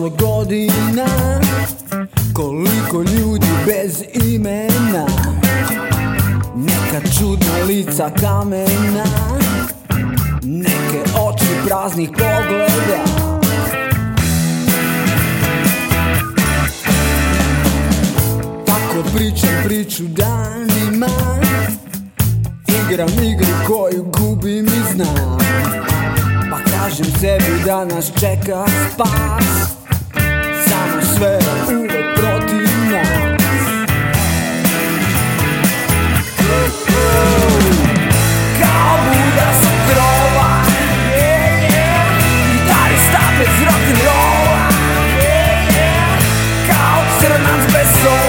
prošlo godina Koliko ljudi bez imena Neka čudna lica kamena Neke oči praznih pogleda Tako pričam priču danima Igram igru koju gubim i znam pa kažem sebi da nas čeka spas l'atmosfera uno proti moi Kabuda se trova yeah, yeah. Gitarista bez rock'n'rolla yeah, yeah. Couch, serena z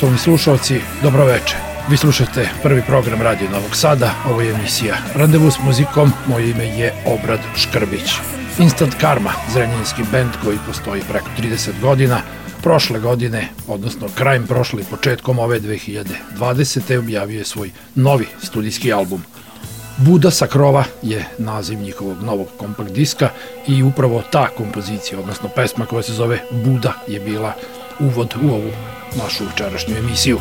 poštovani slušalci, dobroveče. Vi slušate prvi program Radio Novog Sada, ovo je emisija Randevu s muzikom, moje ime je Obrad Škrbić. Instant Karma, zrenjaninski bend koji postoji preko 30 godina, prošle godine, odnosno krajem prošle i početkom ove 2020. objavio je svoj novi studijski album. Buda sa krova je naziv njihovog novog kompakt diska i upravo ta kompozicija, odnosno pesma koja se zove Buda je bila uvod u ovu našu večerašnju emisiju.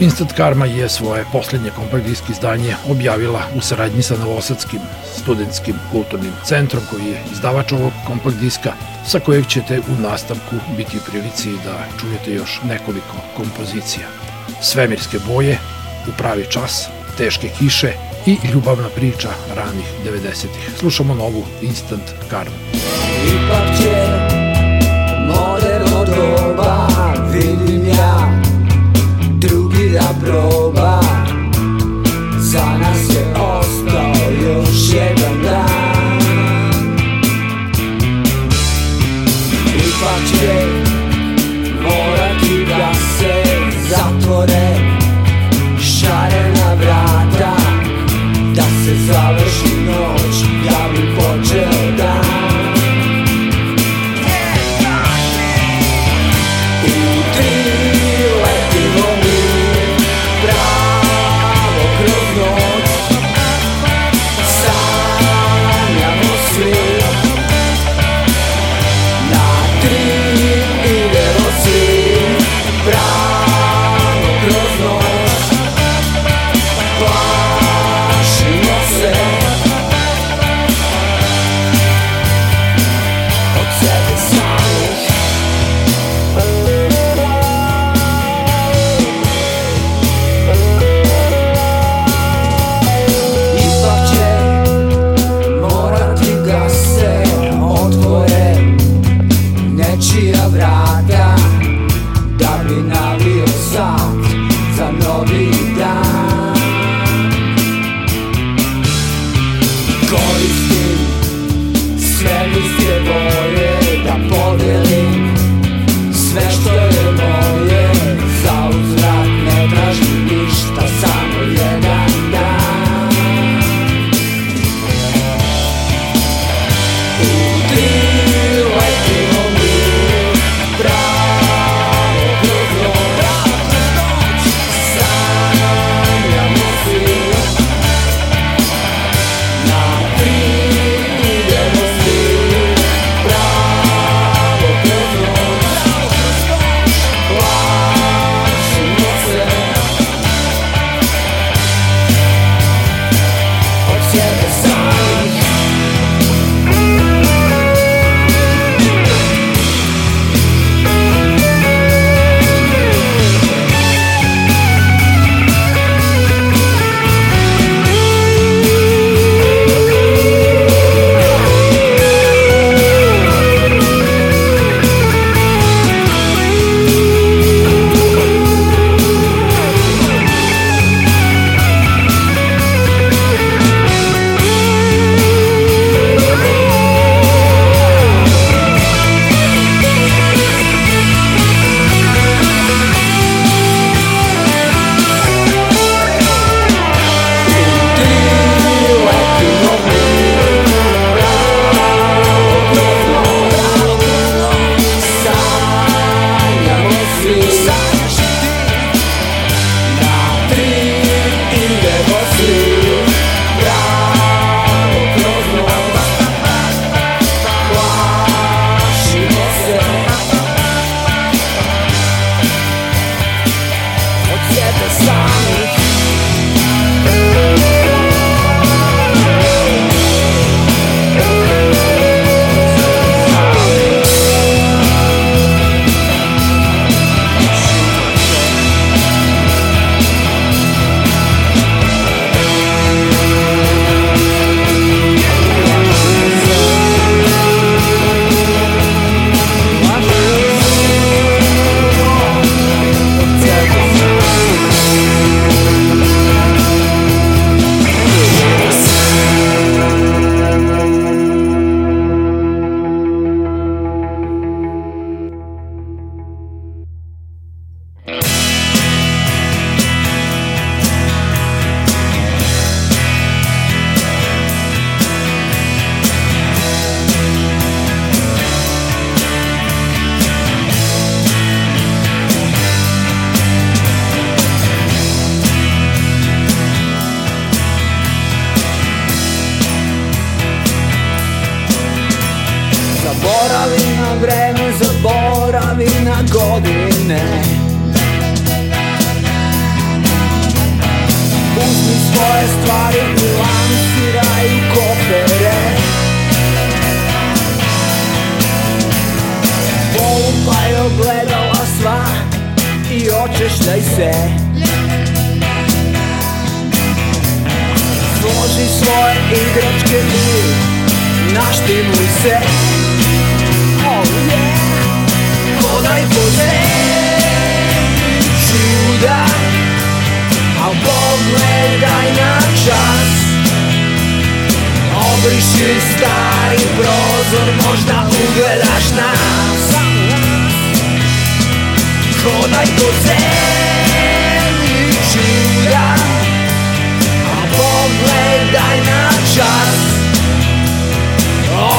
Instant Karma je svoje poslednje kompaktijski izdanje objavila u saradnji sa Novosadskim studentskim kulturnim centrom koji je izdavač ovog kompakt diska sa kojeg ćete u nastavku biti u prilici da čujete još nekoliko kompozicija. Svemirske boje, U pravi čas, Teške kiše i Ljubavna priča ranih 90-ih. Slušamo novu Instant Karma. Ipak će control.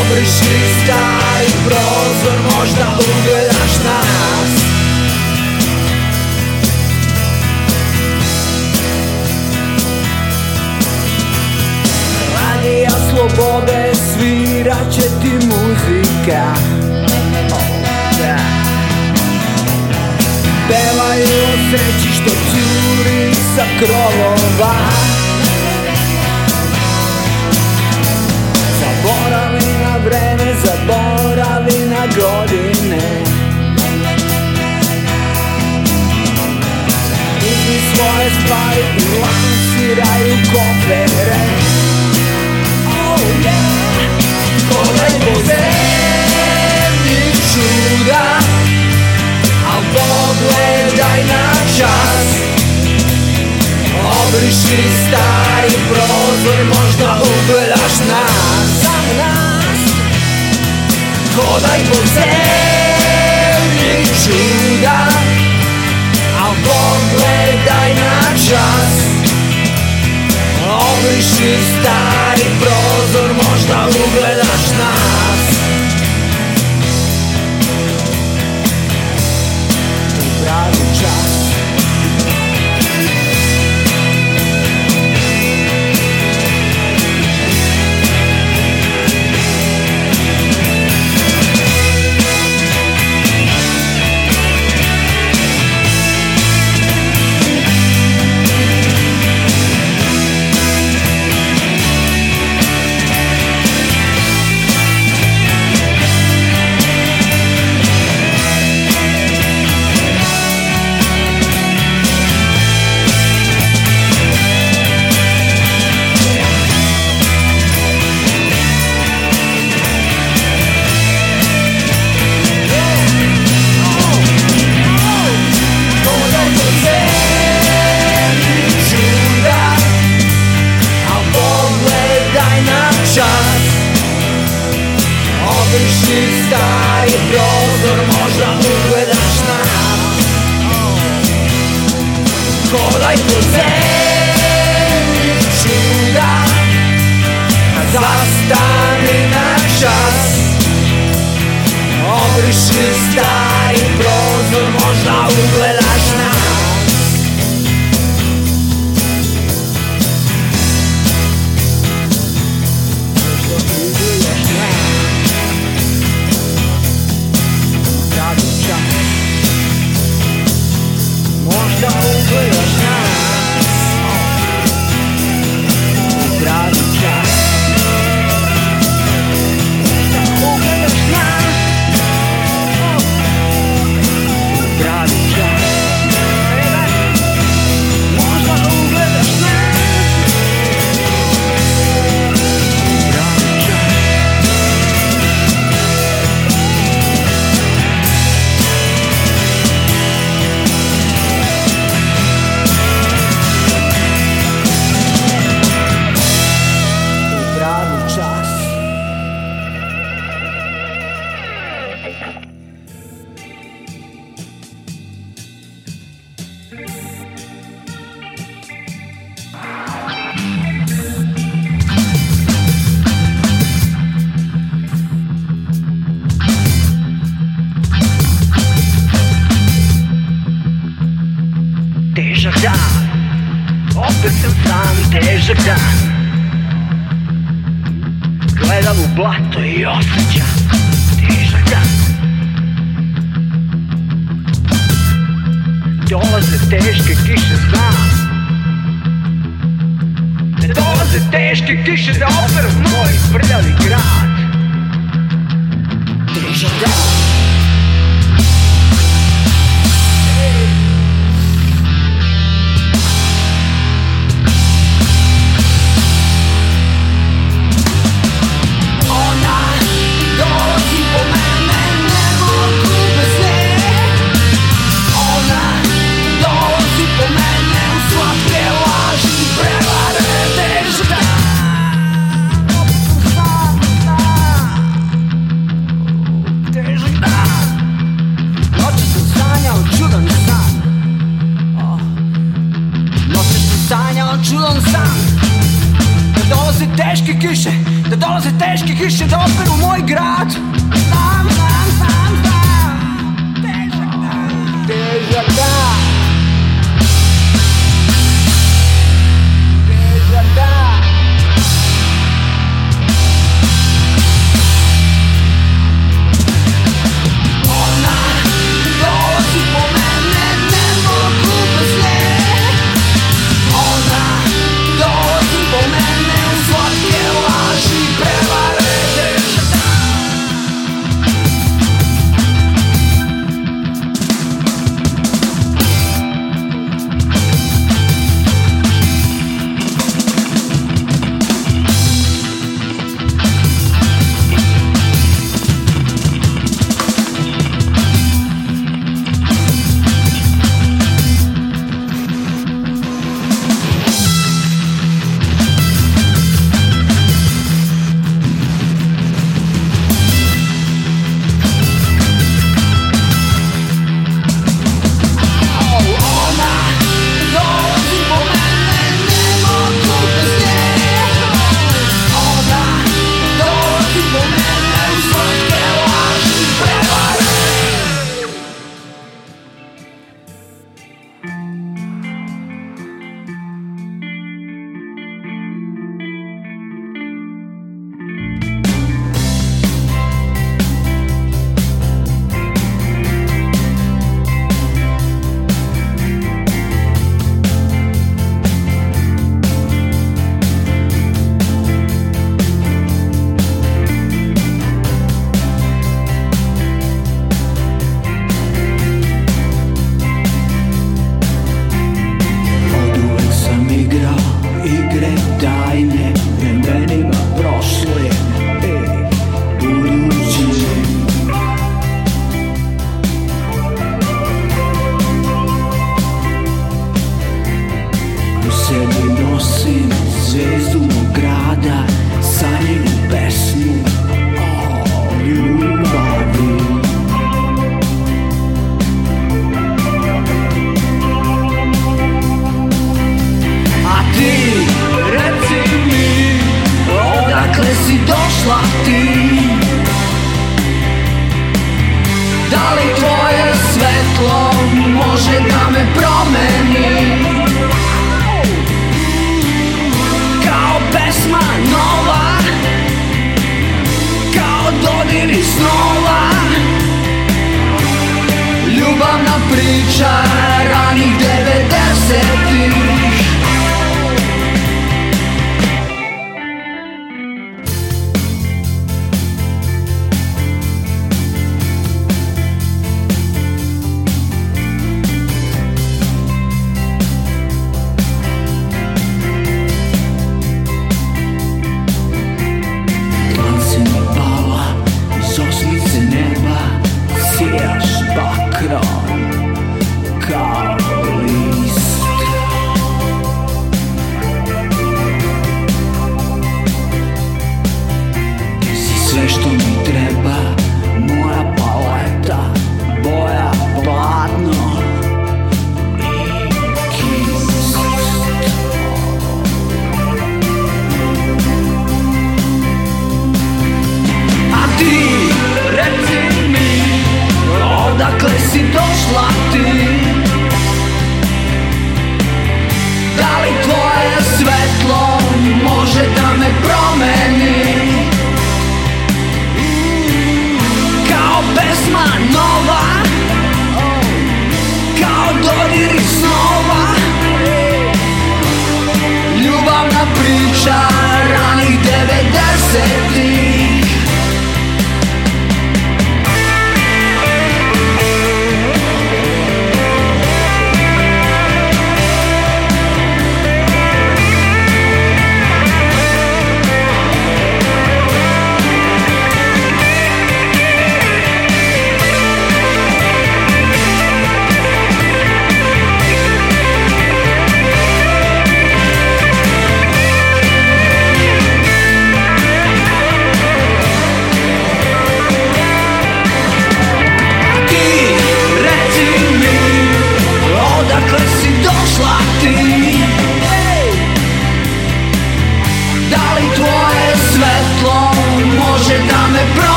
Obriši stari prozor, možda ugledaš nas Radija slobode sviraće ti muzika Pevaju sreći što curi sa krovova Zaboravi na vreme, zaboravi na godine Izmi svoje stvari i lansiraju kofere Oh yeah! Kolej po zemlji čuda pogledaj na čas Obriši stari prozor, možda ugledaš nas Za nas Hodaj po zemlji čuda Al pogledaj na čas Obriši stari prozor, možda ugledaš nas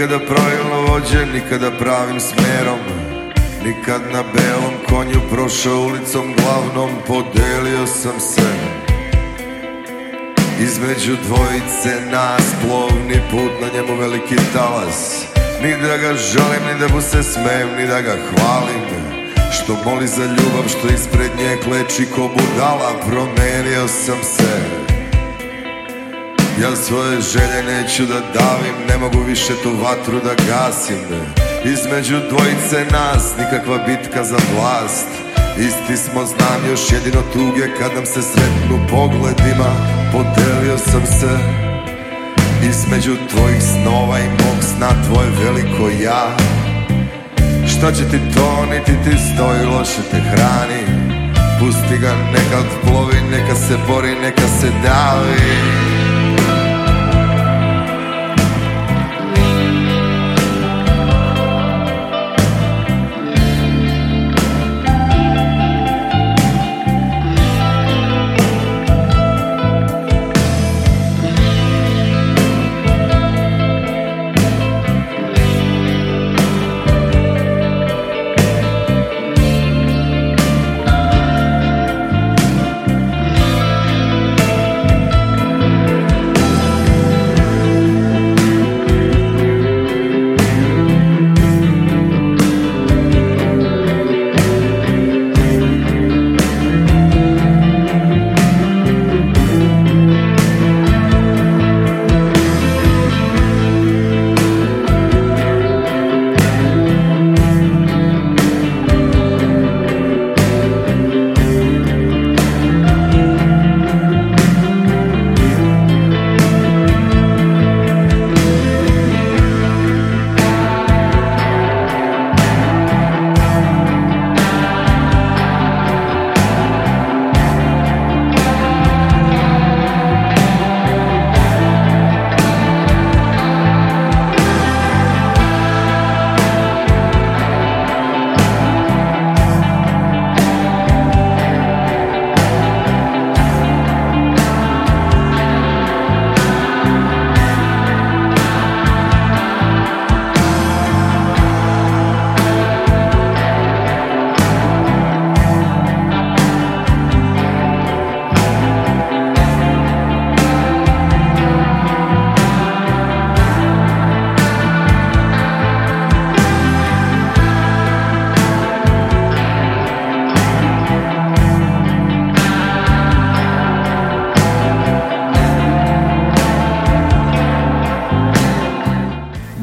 Nikada pravilno vođen, nikada pravim smerom Nikad na belom konju prošao ulicom glavnom Podelio sam se Između dvojice nas plovni put Na njemu veliki talas Ni da ga žalim, ni da mu se smejem, ni da ga hvalim Što moli za ljubav, što ispred nje kleči ko budala Promenio sam se Ja svoje želje neću da davim Ne mogu više tu vatru da gasim Između dvojice nas Nikakva bitka za vlast Isti smo znam još jedino tuge Kad nam se sretnu pogledima Podelio sam se Između tvojih snova i mog sna Tvoje veliko ja Šta će ti to, niti ti stoji Loše te hrani Pusti ga, neka plovi, neka se bori, neka se davi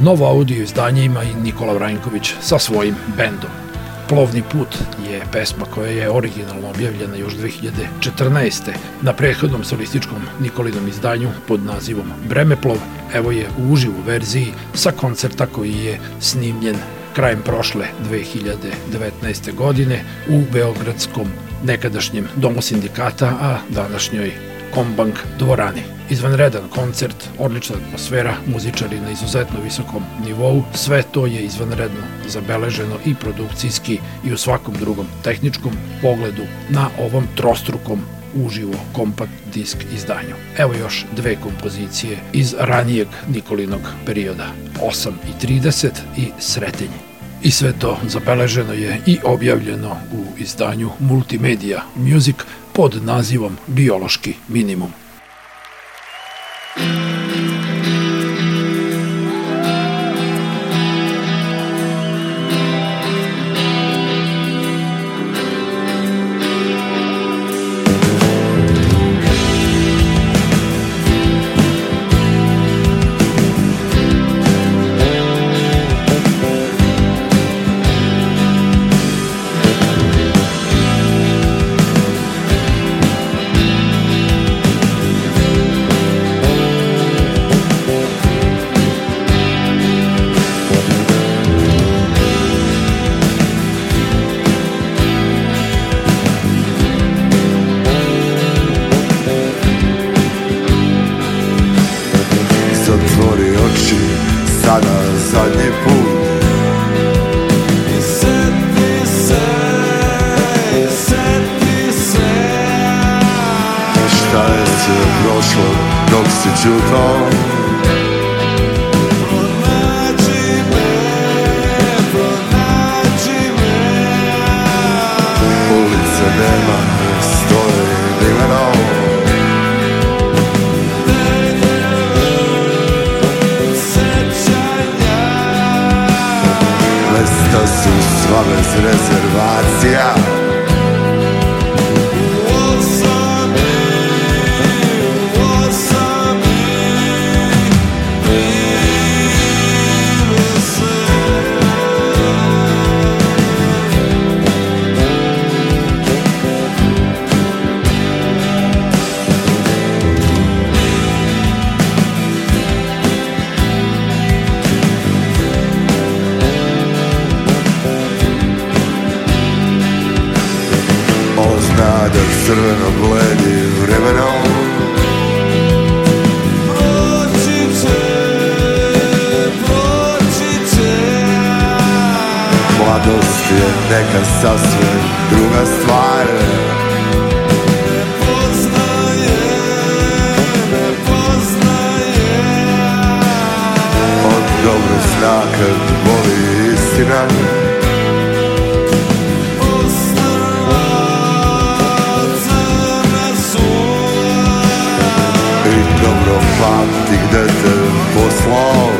Novo audio izdanje ima i Nikola Vranjković sa svojim bendom. Plovni put je pesma koja je originalno objavljena još 2014. na prethodnom solističkom Nikolinom izdanju pod nazivom Bremeplov. Evo je u uživu verziji sa koncerta koji je snimljen krajem prošle 2019. godine u Beogradskom nekadašnjem domu sindikata, a današnjoj Kombank dvorani izvanredan koncert, odlična atmosfera, muzičari na izuzetno visokom nivou, sve to je izvanredno zabeleženo i produkcijski i u svakom drugom tehničkom pogledu na ovom trostrukom uživo kompakt disk izdanju. Evo još dve kompozicije iz ranijeg Nikolinog perioda, 8 i 30 i Sretenje. I sve to zabeleženo je i objavljeno u izdanju Multimedia Music pod nazivom Biološki minimum. crveno bledi vremenom Očice, očice Mladost je neka sasvim druga stvar Ne poznaje, ne poznaje Od dobrog zna kad boli istina pa ti gde te poslao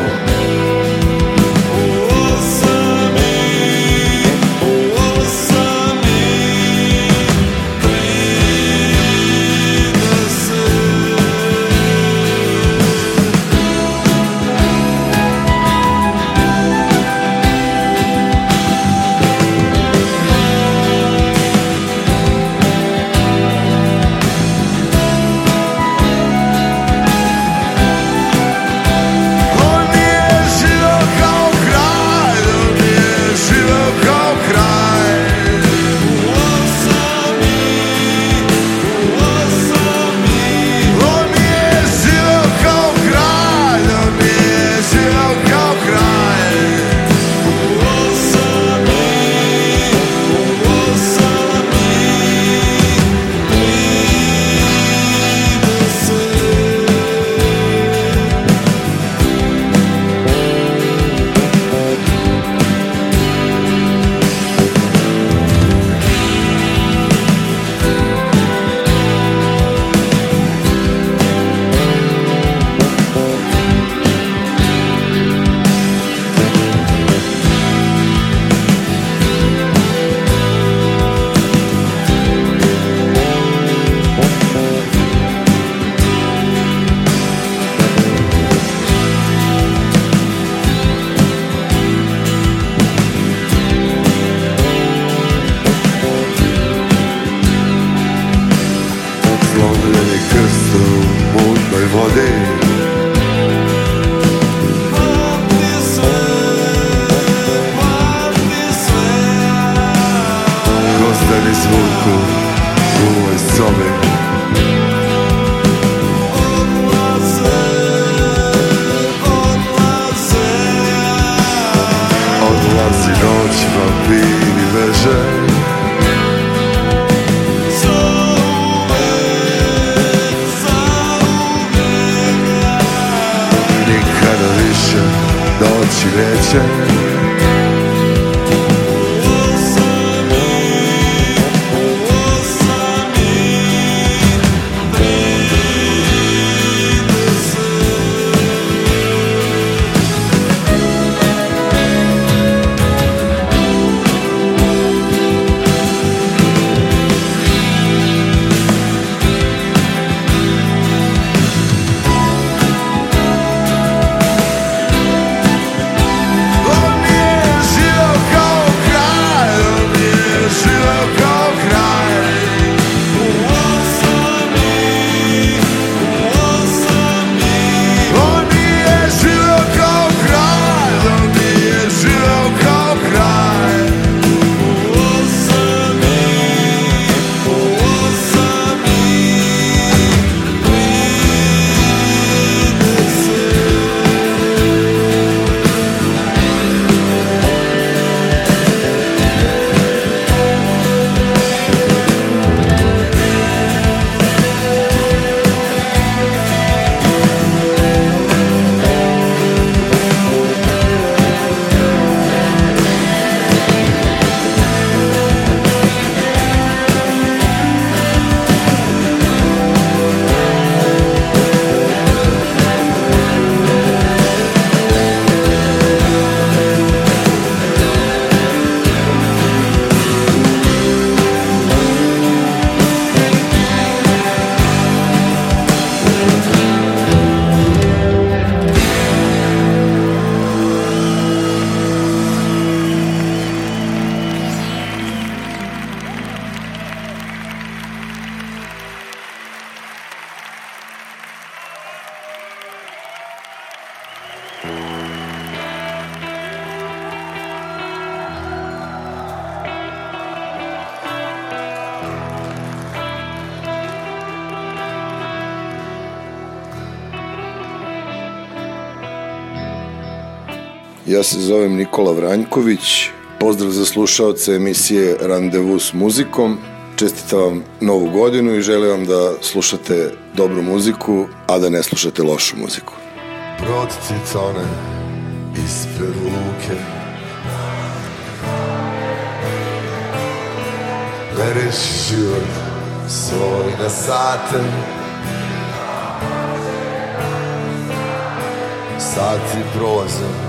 ja se zovem Nikola Vranjković. Pozdrav za slušaoce emisije Randevu s muzikom. Čestitam vam novu godinu i želim vam da slušate dobru muziku, a da ne slušate lošu muziku. Brodcica one ispred luke Bereš život svoj na sate Sati prolaze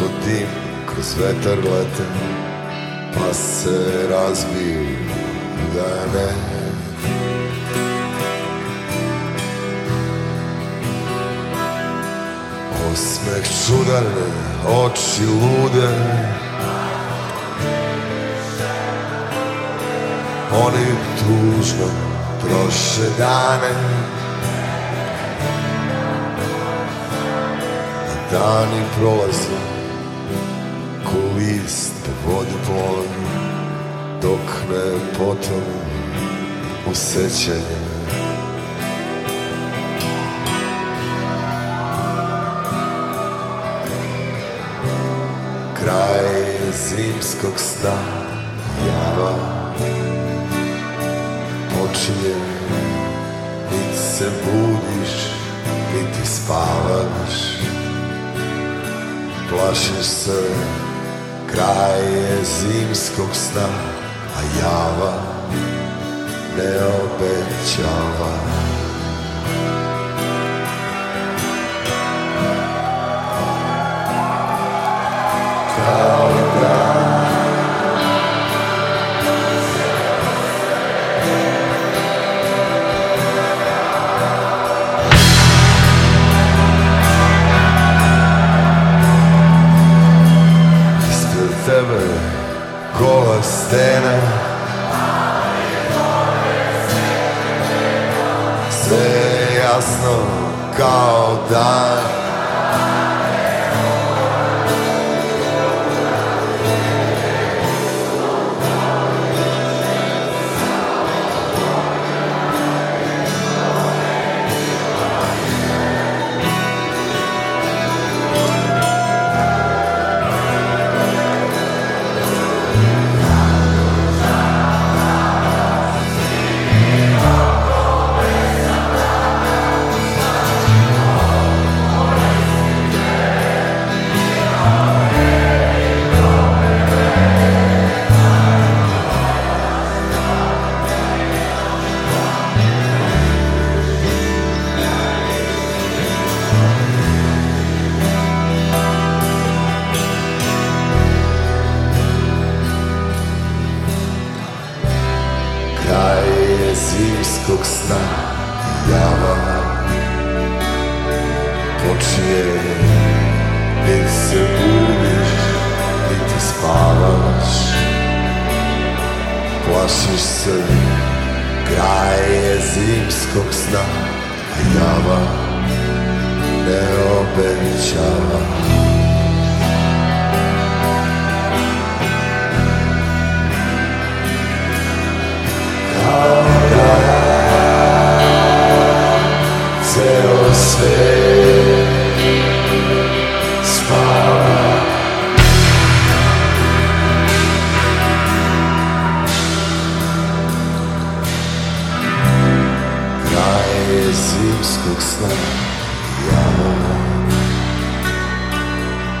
ko dim kroz vetar lete pa se razbiju dane Osmeh čudane, oči lude Oni tužno troše dane Dani prolaze ko list vodu plovim dok ne potom u sećanje kraj zimskog sna java počinje niti se budiš niti spavaš plašiš se Kraj je zimskog sna, a java ne obećava jasno kao dan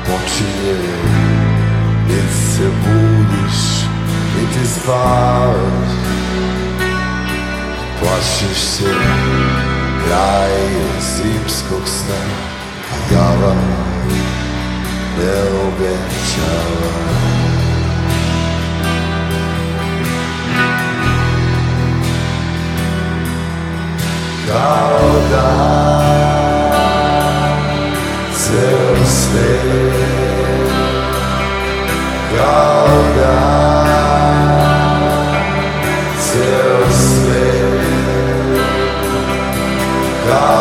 Pontinheiros entre seguros, entre esvaros, plashes ser krājas īpskoksnē jāvā vēl bečāvā. Saudade seu ser galgar seu ser galgar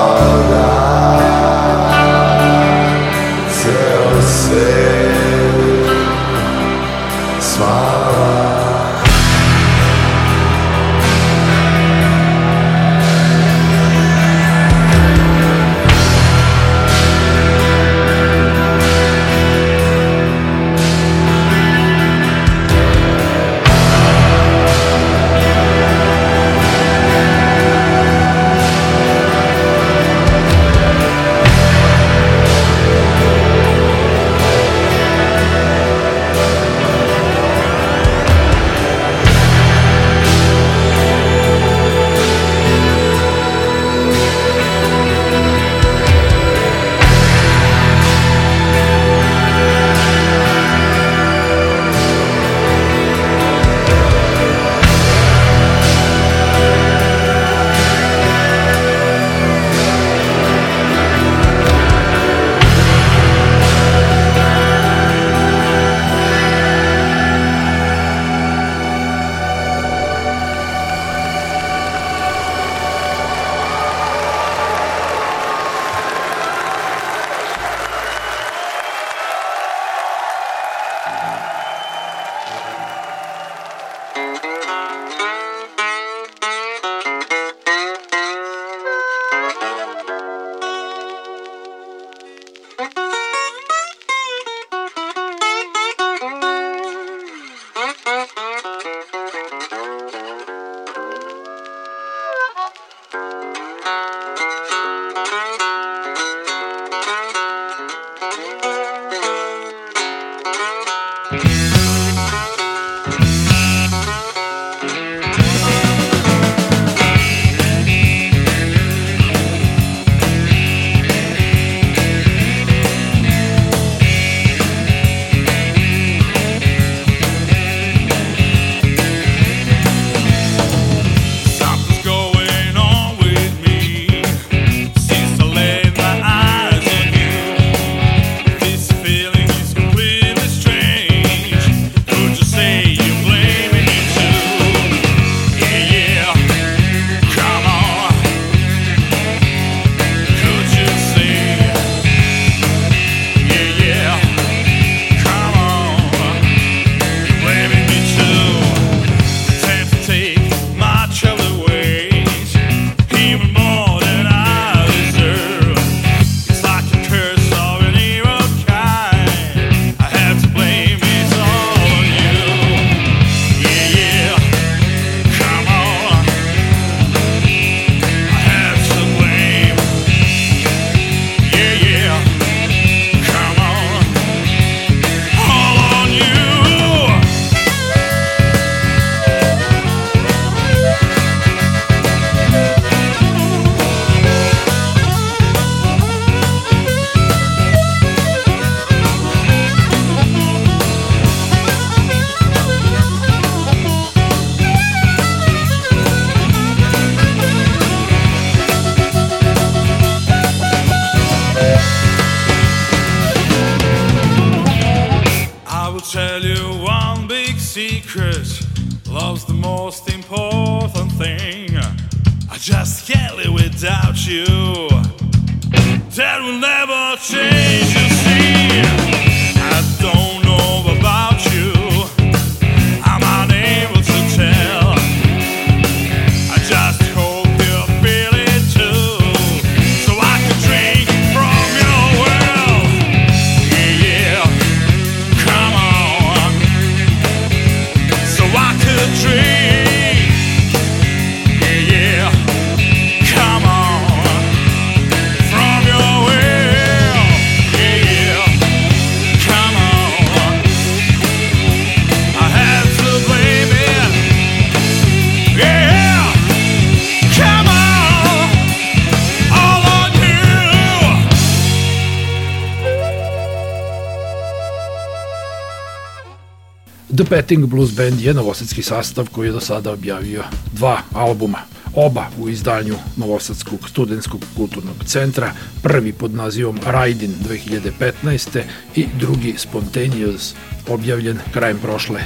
Petting Blues Band je novosadski sastav koji je do sada objavio dva albuma oba u izdanju Novosadskog studentskog kulturnog centra, prvi pod nazivom Rajdin 2015. i drugi Spontaneous, objavljen krajem prošle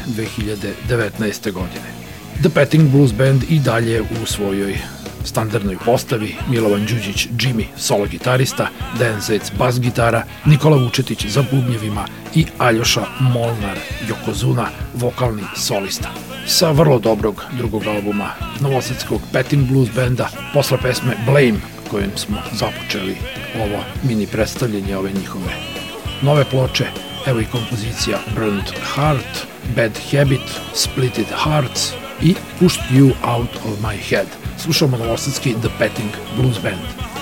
2019. godine. The Petting Blues Band i dalje u svojoj standardnoj postavi Milovan Đuđić Jimmy, solo gitarista, Dejan Zec, bas gitara, Nikola Vučetić za bubnjevima i Aljoša Molnar Jokozuna, vokalni solista. Sa vrlo dobrog drugog albuma novosadskog Petting Blues benda, posle pesme Blame, kojim smo započeli ovo mini predstavljanje ove njihove nove ploče, evo i kompozicija Burnt Heart, Bad Habit, Splitted Hearts i Pushed You Out of My Head – slušao Novosadski The Petting Blues Band.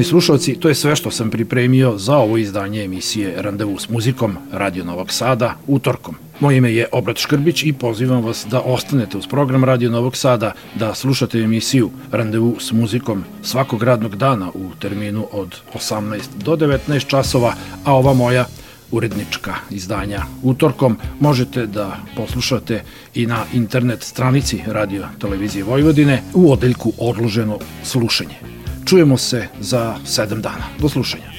Poštovani slušalci, to je sve što sam pripremio za ovo izdanje emisije Randevu s muzikom Radio Novog Sada utorkom. Moje ime je Obrat Škrbić i pozivam vas da ostanete uz program Radio Novog Sada, da slušate emisiju Randevu s muzikom svakog radnog dana u terminu od 18 do 19 časova, a ova moja urednička izdanja utorkom možete da poslušate i na internet stranici Radio Televizije Vojvodine u odeljku Odloženo slušanje. Čujemo se za sedam dana. Do slušanja.